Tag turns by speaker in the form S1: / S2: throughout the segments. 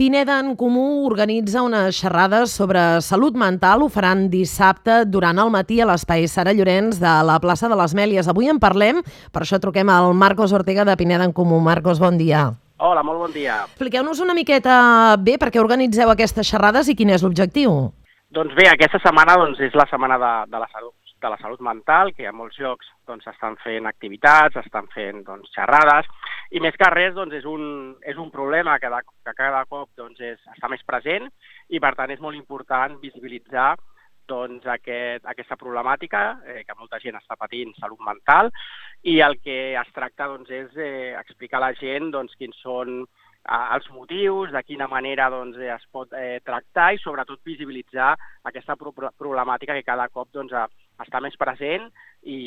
S1: Pineda en Comú organitza unes xerrades sobre salut mental. Ho faran dissabte durant el matí a l'espai Sara Llorenç de la plaça de les Mèlies. Avui en parlem, per això truquem al Marcos Ortega de Pineda en Comú. Marcos, bon dia.
S2: Hola, molt bon dia.
S1: Expliqueu-nos una miqueta bé per què organitzeu aquestes xerrades i quin és l'objectiu.
S2: Doncs bé, aquesta setmana doncs, és la setmana de, de la salut de la salut mental, que a molts llocs doncs, estan fent activitats, estan fent doncs, xerrades, i més que res doncs, és, un, és un problema que, de, que cada cop doncs, és, està més present i per tant és molt important visibilitzar doncs, aquest, aquesta problemàtica eh, que molta gent està patint salut mental i el que es tracta doncs, és eh, explicar a la gent doncs, quins són els motius, de quina manera doncs, es pot eh, tractar i sobretot visibilitzar aquesta pro problemàtica que cada cop doncs, està més present i,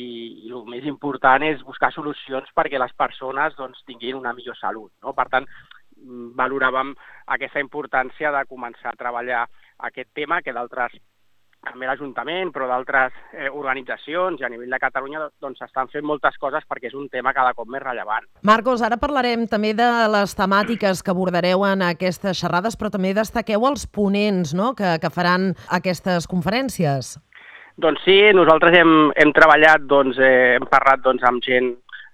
S2: i el més important és buscar solucions perquè les persones doncs, tinguin una millor salut. No? Per tant, mm, valoràvem aquesta importància de començar a treballar aquest tema que d'altres també l'Ajuntament, però d'altres eh, organitzacions i a nivell de Catalunya doncs estan fent moltes coses perquè és un tema cada cop més rellevant.
S1: Marcos, ara parlarem també de les temàtiques que abordareu en aquestes xerrades, però també destaqueu els ponents no? que, que faran aquestes conferències.
S2: Doncs sí, nosaltres hem, hem treballat, doncs, eh, hem parlat doncs, amb gent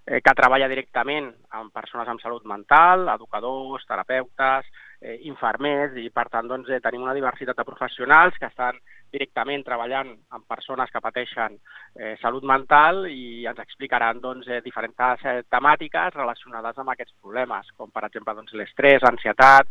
S2: eh, que treballa directament amb persones amb salut mental, educadors, terapeutes, eh, infermers, i per tant doncs, eh, tenim una diversitat de professionals que estan directament treballant amb persones que pateixen eh, salut mental i ens explicaran doncs, eh, diferents temàtiques relacionades amb aquests problemes, com per exemple doncs, l'estrès, l'ansietat,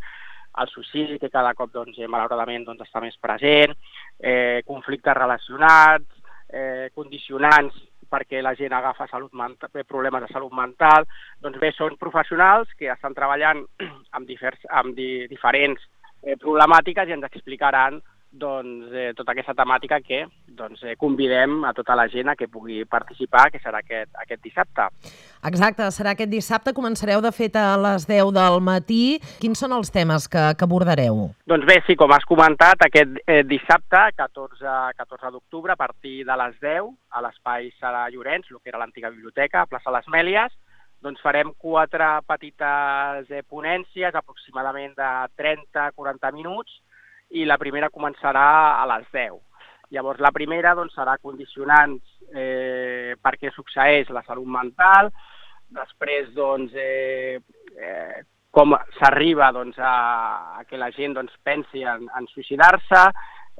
S2: el suïcidi, que cada cop doncs, eh, malauradament doncs, està més present, eh, conflictes relacionats, eh, condicionants perquè la gent agafa salut mental, eh, problemes de salut mental. Doncs bé, són professionals que estan treballant amb, divers, amb di, diferents eh, problemàtiques i ens explicaran doncs, eh, tota aquesta temàtica que doncs, eh, convidem a tota la gent a que pugui participar, que serà aquest, aquest dissabte.
S1: Exacte, serà aquest dissabte. Començareu, de fet, a les 10 del matí. Quins són els temes que, que abordareu?
S2: Doncs bé, sí, com has comentat, aquest eh, dissabte, 14, 14 d'octubre, a partir de les 10, a l'espai Sala Llorenç, el que era l'antiga biblioteca, a plaça Les Mèlies, doncs farem quatre petites eh, ponències, aproximadament de 30-40 minuts, i la primera començarà a les 10. Llavors, la primera doncs, serà condicionants eh, per què succeeix la salut mental, després, doncs, eh, eh, com s'arriba doncs, a, a que la gent doncs, pensi en, en suïcidar-se,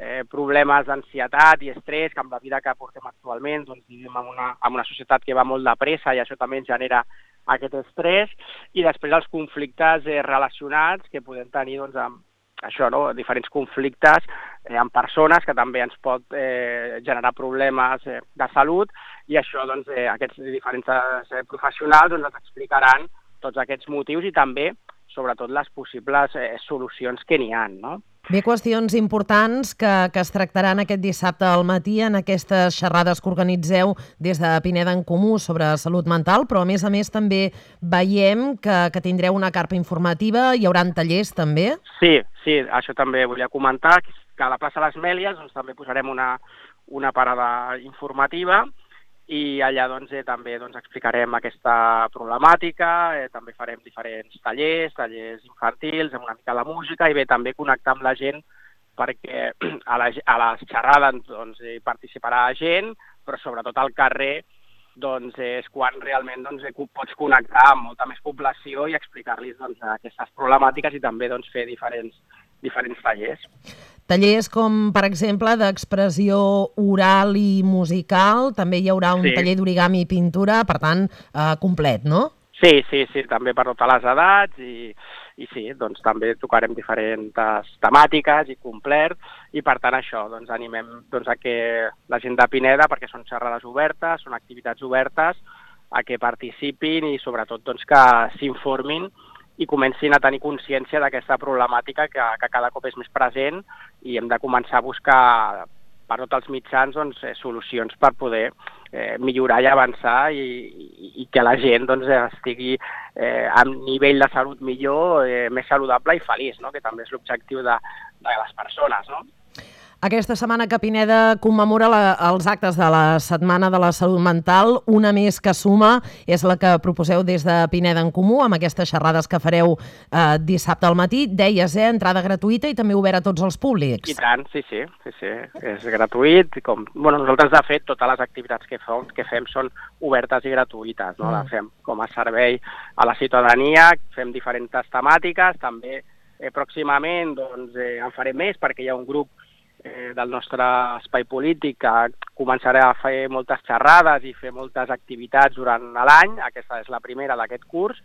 S2: eh, problemes d'ansietat i estrès, que amb la vida que portem actualment doncs, vivim en una, en una societat que va molt de pressa i això també ens genera aquest estrès, i després els conflictes eh, relacionats que podem tenir doncs, amb, això, no? diferents conflictes eh, amb persones que també ens pot eh, generar problemes eh, de salut i això, doncs, eh, aquests diferents eh, professionals doncs, ens explicaran tots aquests motius i també, sobretot, les possibles eh, solucions que n'hi ha. No?
S1: Bé, qüestions importants que, que es tractaran aquest dissabte al matí en aquestes xerrades que organitzeu des de Pineda en Comú sobre salut mental, però a més a més també veiem que, que tindreu una carpa informativa, hi haurà tallers també?
S2: Sí, sí, això també volia comentar, que a la plaça Les Mèlies doncs, també posarem una, una parada informativa i allà doncs, eh, també doncs, explicarem aquesta problemàtica, eh, també farem diferents tallers, tallers infantils, amb una mica de música i bé, també connectar amb la gent perquè a, la, a les xerrades doncs, hi participarà gent, però sobretot al carrer doncs, és quan realment doncs, pots connectar amb molta més població i explicar-los doncs, aquestes problemàtiques i també doncs, fer diferents, diferents tallers.
S1: Tallers com, per exemple, d'expressió oral i musical, també hi haurà un sí. taller d'origami i pintura, per tant, eh, complet, no?
S2: Sí, sí, sí, també per totes les edats i, i sí, doncs també tocarem diferents temàtiques i complet i per tant això, doncs animem doncs, a que la gent de Pineda, perquè són xerrades obertes, són activitats obertes, a que participin i sobretot doncs, que s'informin i comencin a tenir consciència d'aquesta problemàtica que, que cada cop és més present i hem de començar a buscar per tots els mitjans doncs, eh, solucions per poder eh, millorar i avançar i, i, i que la gent doncs, estigui eh, a nivell de salut millor, eh, més saludable i feliç, no? que també és l'objectiu de, de les persones. No?
S1: Aquesta setmana que Pineda commemora la, els actes de la Setmana de la Salut Mental, una més que suma és la que proposeu des de Pineda en Comú, amb aquestes xerrades que fareu eh, dissabte al matí. Deies, eh, entrada gratuïta i també obert a tots els públics.
S2: I tant, sí, sí, sí, sí. és gratuït. Com, bueno, nosaltres, de fet, totes les activitats que fem, que fem són obertes i gratuïtes. No? Mm. Les fem com a servei a la ciutadania, fem diferents temàtiques, també eh, pròximament doncs, eh, en farem més perquè hi ha un grup eh, del nostre espai polític que començarà a fer moltes xerrades i fer moltes activitats durant l'any, aquesta és la primera d'aquest curs,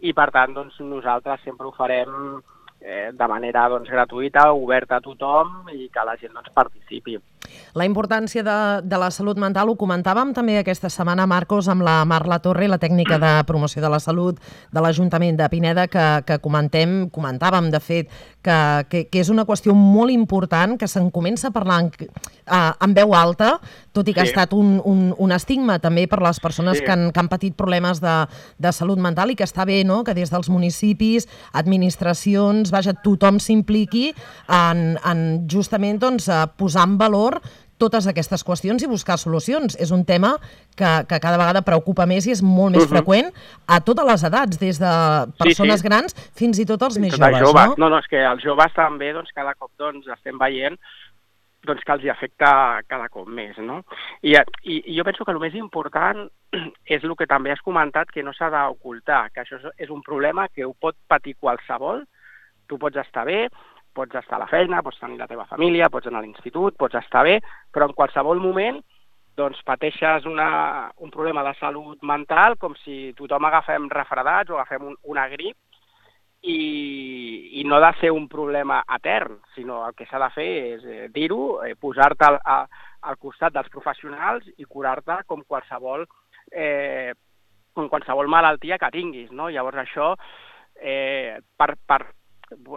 S2: i per tant doncs, nosaltres sempre ho farem eh, de manera doncs, gratuïta, oberta a tothom i que la gent doncs, participi.
S1: La importància de, de la salut mental ho comentàvem també aquesta setmana, Marcos, amb la Marla Torre, la tècnica de promoció de la salut de l'Ajuntament de Pineda, que, que comentem, comentàvem, de fet, que, que, que és una qüestió molt important, que se'n comença a parlar en, uh, en veu alta, tot i que sí. ha estat un, un, un estigma també per les persones sí. que, han, que han patit problemes de, de salut mental i que està bé no? que des dels municipis, administracions, vaja, tothom s'impliqui en, en justament doncs, posar en valor totes aquestes qüestions i buscar solucions. És un tema que, que cada vegada preocupa més i és molt més uh mhm. -huh. freqüent a totes les edats, des de persones sí, sí. grans fins i tot els més joves, joves,
S2: no? No, no, és que els joves també, doncs, cada cop doncs, estem veient doncs, que els hi afecta cada cop més, no? I, i, i jo penso que el més important és el que també has comentat, que no s'ha d'ocultar, que això és un problema que ho pot patir qualsevol, tu pots estar bé, pots estar a la feina, pots tenir la teva família, pots anar a l'institut, pots estar bé, però en qualsevol moment doncs pateixes una, un problema de salut mental com si tothom agafem refredats o agafem un, una grip i, i no ha de ser un problema etern, sinó el que s'ha de fer és eh, dir-ho, eh, posar-te al, al costat dels professionals i curar-te com qualsevol eh, com qualsevol malaltia que tinguis, no? Llavors això, eh, per, per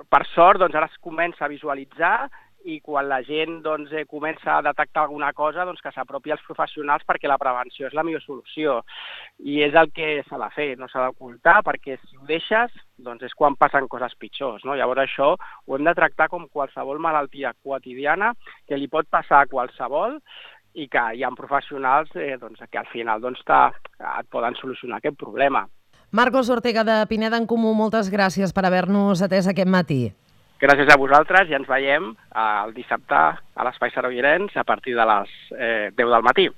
S2: per sort, doncs ara es comença a visualitzar i quan la gent doncs, eh, comença a detectar alguna cosa, doncs que s'apropi als professionals perquè la prevenció és la millor solució. I és el que s'ha de fer, no s'ha d'ocultar, perquè si ho deixes, doncs és quan passen coses pitjors. No? Llavors això ho hem de tractar com qualsevol malaltia quotidiana que li pot passar a qualsevol i que hi ha professionals eh, doncs, que al final doncs, et poden solucionar aquest problema.
S1: Marcos Ortega de Pineda en Comú, moltes gràcies per haver-nos atès aquest matí.
S2: Gràcies a vosaltres i ens veiem el dissabte a l'Espai Servirencs a partir de les eh, 10 del matí.